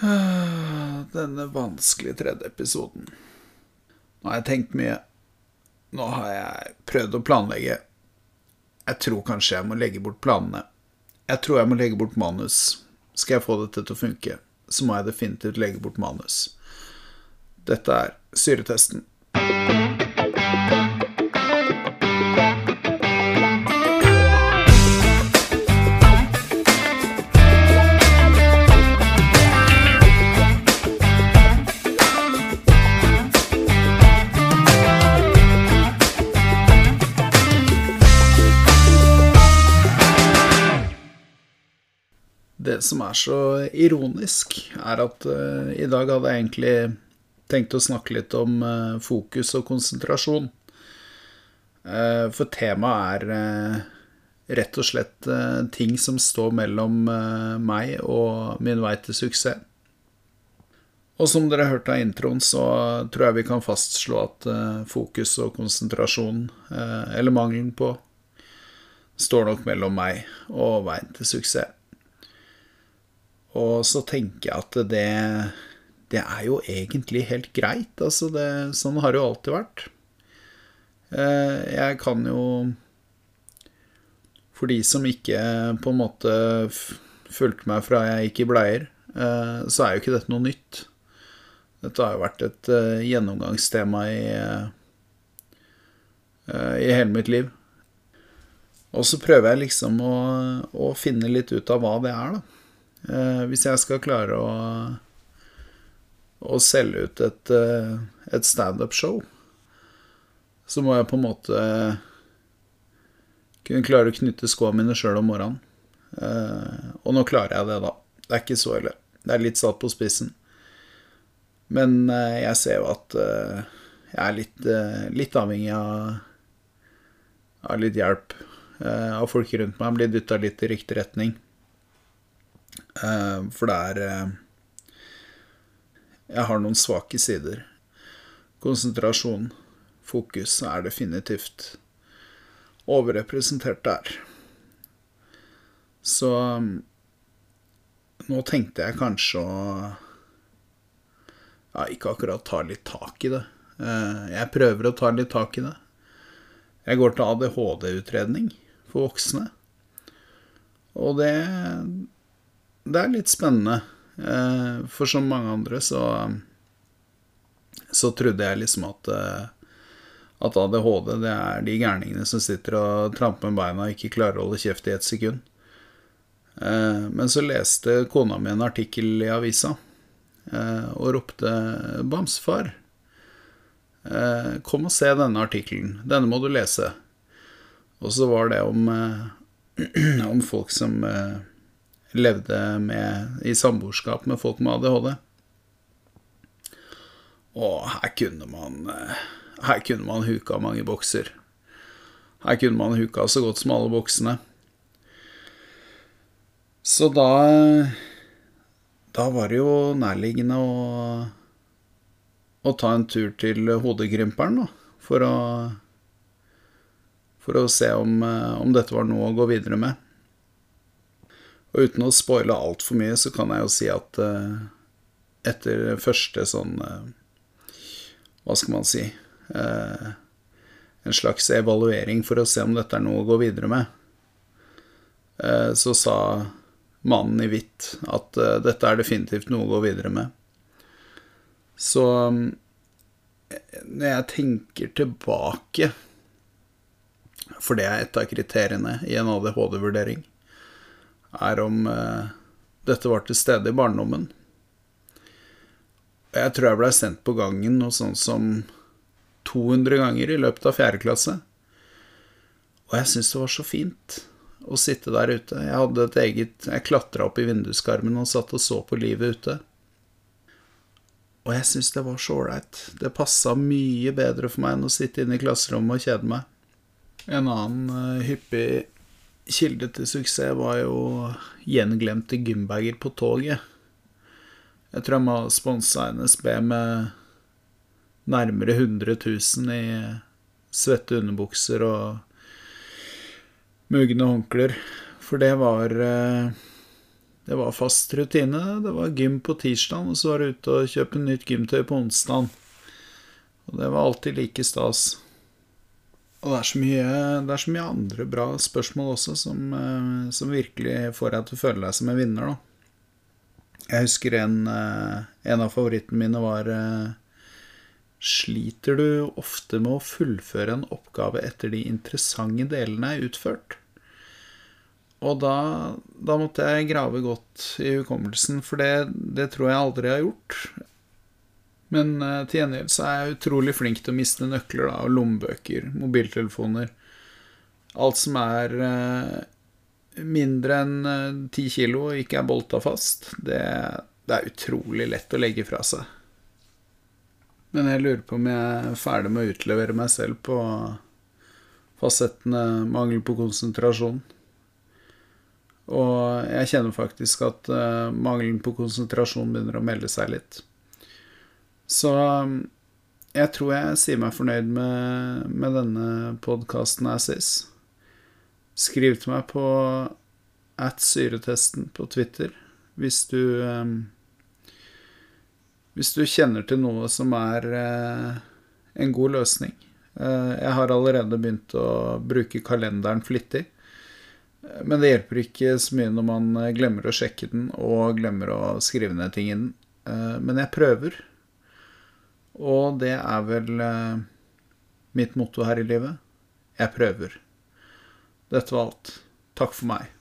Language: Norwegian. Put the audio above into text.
Denne vanskelige tredje episoden. Nå har jeg tenkt mye. Nå har jeg prøvd å planlegge. Jeg tror kanskje jeg må legge bort planene. Jeg tror jeg må legge bort manus. Skal jeg få dette til å funke, så må jeg definitivt legge bort manus. Dette er syretesten. Det som er så ironisk, er at uh, i dag hadde jeg egentlig tenkt å snakke litt om uh, fokus og konsentrasjon. Uh, for temaet er rett og slett ting som står mellom meg og min vei til suksess. Og som dere hørte av introen, så tror jeg vi kan fastslå at fokus og konsentrasjon, eller mangelen på, står nok mellom meg og veien til suksess. Og så tenker jeg at det, det er jo egentlig helt greit. Altså det, sånn har det jo alltid vært. Eh, jeg kan jo For de som ikke på en måte fulgte meg fra jeg gikk i bleier, eh, så er jo ikke dette noe nytt. Dette har jo vært et eh, gjennomgangstema i, i hele mitt liv. Og så prøver jeg liksom å, å finne litt ut av hva det er, da. Eh, hvis jeg skal klare å, å selge ut et, eh, et standup-show, så må jeg på en måte kunne klare å knytte skoene mine sjøl om morgenen. Eh, og nå klarer jeg det, da. Det er ikke så ille. Det er litt satt på spissen. Men jeg ser jo at jeg er litt, litt avhengig av, av litt hjelp. Av folk rundt meg. Blir dytta litt i riktig retning. Eh, for det er eh, Jeg har noen svake sider. Konsentrasjon, fokus, er definitivt overrepresentert der. Så nå tenkte jeg kanskje å ja, ikke akkurat ta litt tak i det. Eh, jeg prøver å ta litt tak i det. Jeg går til ADHD-utredning for voksne. Og det det er litt spennende. Eh, for som mange andre så så trodde jeg liksom at eh, at ADHD det er de gærningene som sitter og tramper med beina og ikke klarer å holde kjeft i ett sekund. Eh, men så leste kona mi en artikkel i avisa og ropte 'Bamsefar, kom og se denne artikkelen. Denne må du lese'. Og så var det om, om folk som levde med, i samboerskap med folk med ADHD. Og her kunne man Her kunne man huka mange bokser. Her kunne man huka så godt som alle boksene. Så da Da var det jo nærliggende å å ta en tur til Hodekrymperen, da, for å for å se om, om dette var noe å gå videre med. Og uten å spoile altfor mye, så kan jeg jo si at uh, etter første sånn uh, Hva skal man si uh, En slags evaluering for å se om dette er noe å gå videre med, så sa mannen i hvitt at dette er definitivt noe å gå videre med. Så um, når jeg tenker tilbake For det er et av kriteriene i en ADHD-vurdering er om eh, dette var til stede i barndommen. Jeg tror jeg blei sendt på gangen noe sånn som 200 ganger i løpet av fjerde klasse. Og jeg syntes det var så fint å sitte der ute. Jeg hadde et eget Jeg klatra opp i vinduskarmen og satt og så på livet ute. Og jeg syntes det var så ålreit. Det passa mye bedre for meg enn å sitte inne i klasserommet og kjede meg. En annen uh, hyppig kilde til suksess var jo gjenglemte gymbager på toget. Jeg tror jeg må sponse NSB med nærmere 100 000 i svette underbukser og mugne håndklær. For det var eh, Det var fast rutine. Det var gym på tirsdag, og så var det ute og kjøpe nytt gymtøy på onsdag. Og det var alltid like stas. Og det er så mye, er så mye andre bra spørsmål også som, eh, som, virkelig får deg til å føle deg som en vinner, da. Jeg husker en, eh, en av favorittene mine var eh, Sliter du ofte med å fullføre en oppgave etter de interessante delene er utført? Og da, da, måtte jeg grave godt i hukommelsen, for det, det, tror jeg aldri jeg har gjort. Men uh, til gjengjeld så er jeg utrolig flink til å miste nøkler da, og lommebøker, mobiltelefoner Alt som er uh, mindre enn uh, ti uh, kilo og ikke er bolta fast, det, det er utrolig lett å legge fra seg. Men jeg lurer på om jeg er ferdig med å utlevere meg selv på fasettene mangel på konsentrasjon. Og jeg kjenner faktisk at mangelen på konsentrasjon begynner å melde seg litt. Så um, jeg tror jeg sier meg fornøyd med, med denne podkasten as is. Skriv til meg på at syretesten på Twitter hvis du um, Hvis du kjenner til noe som er uh, en god løsning. Uh, jeg har allerede begynt å bruke kalenderen flittig. Men det hjelper ikke så mye når man eh, glemmer å sjekke den og glemmer å skrive ned ting i den. Men jeg prøver. Og det er vel eh, mitt motto her i livet. Jeg prøver. Dette var alt. Takk for meg.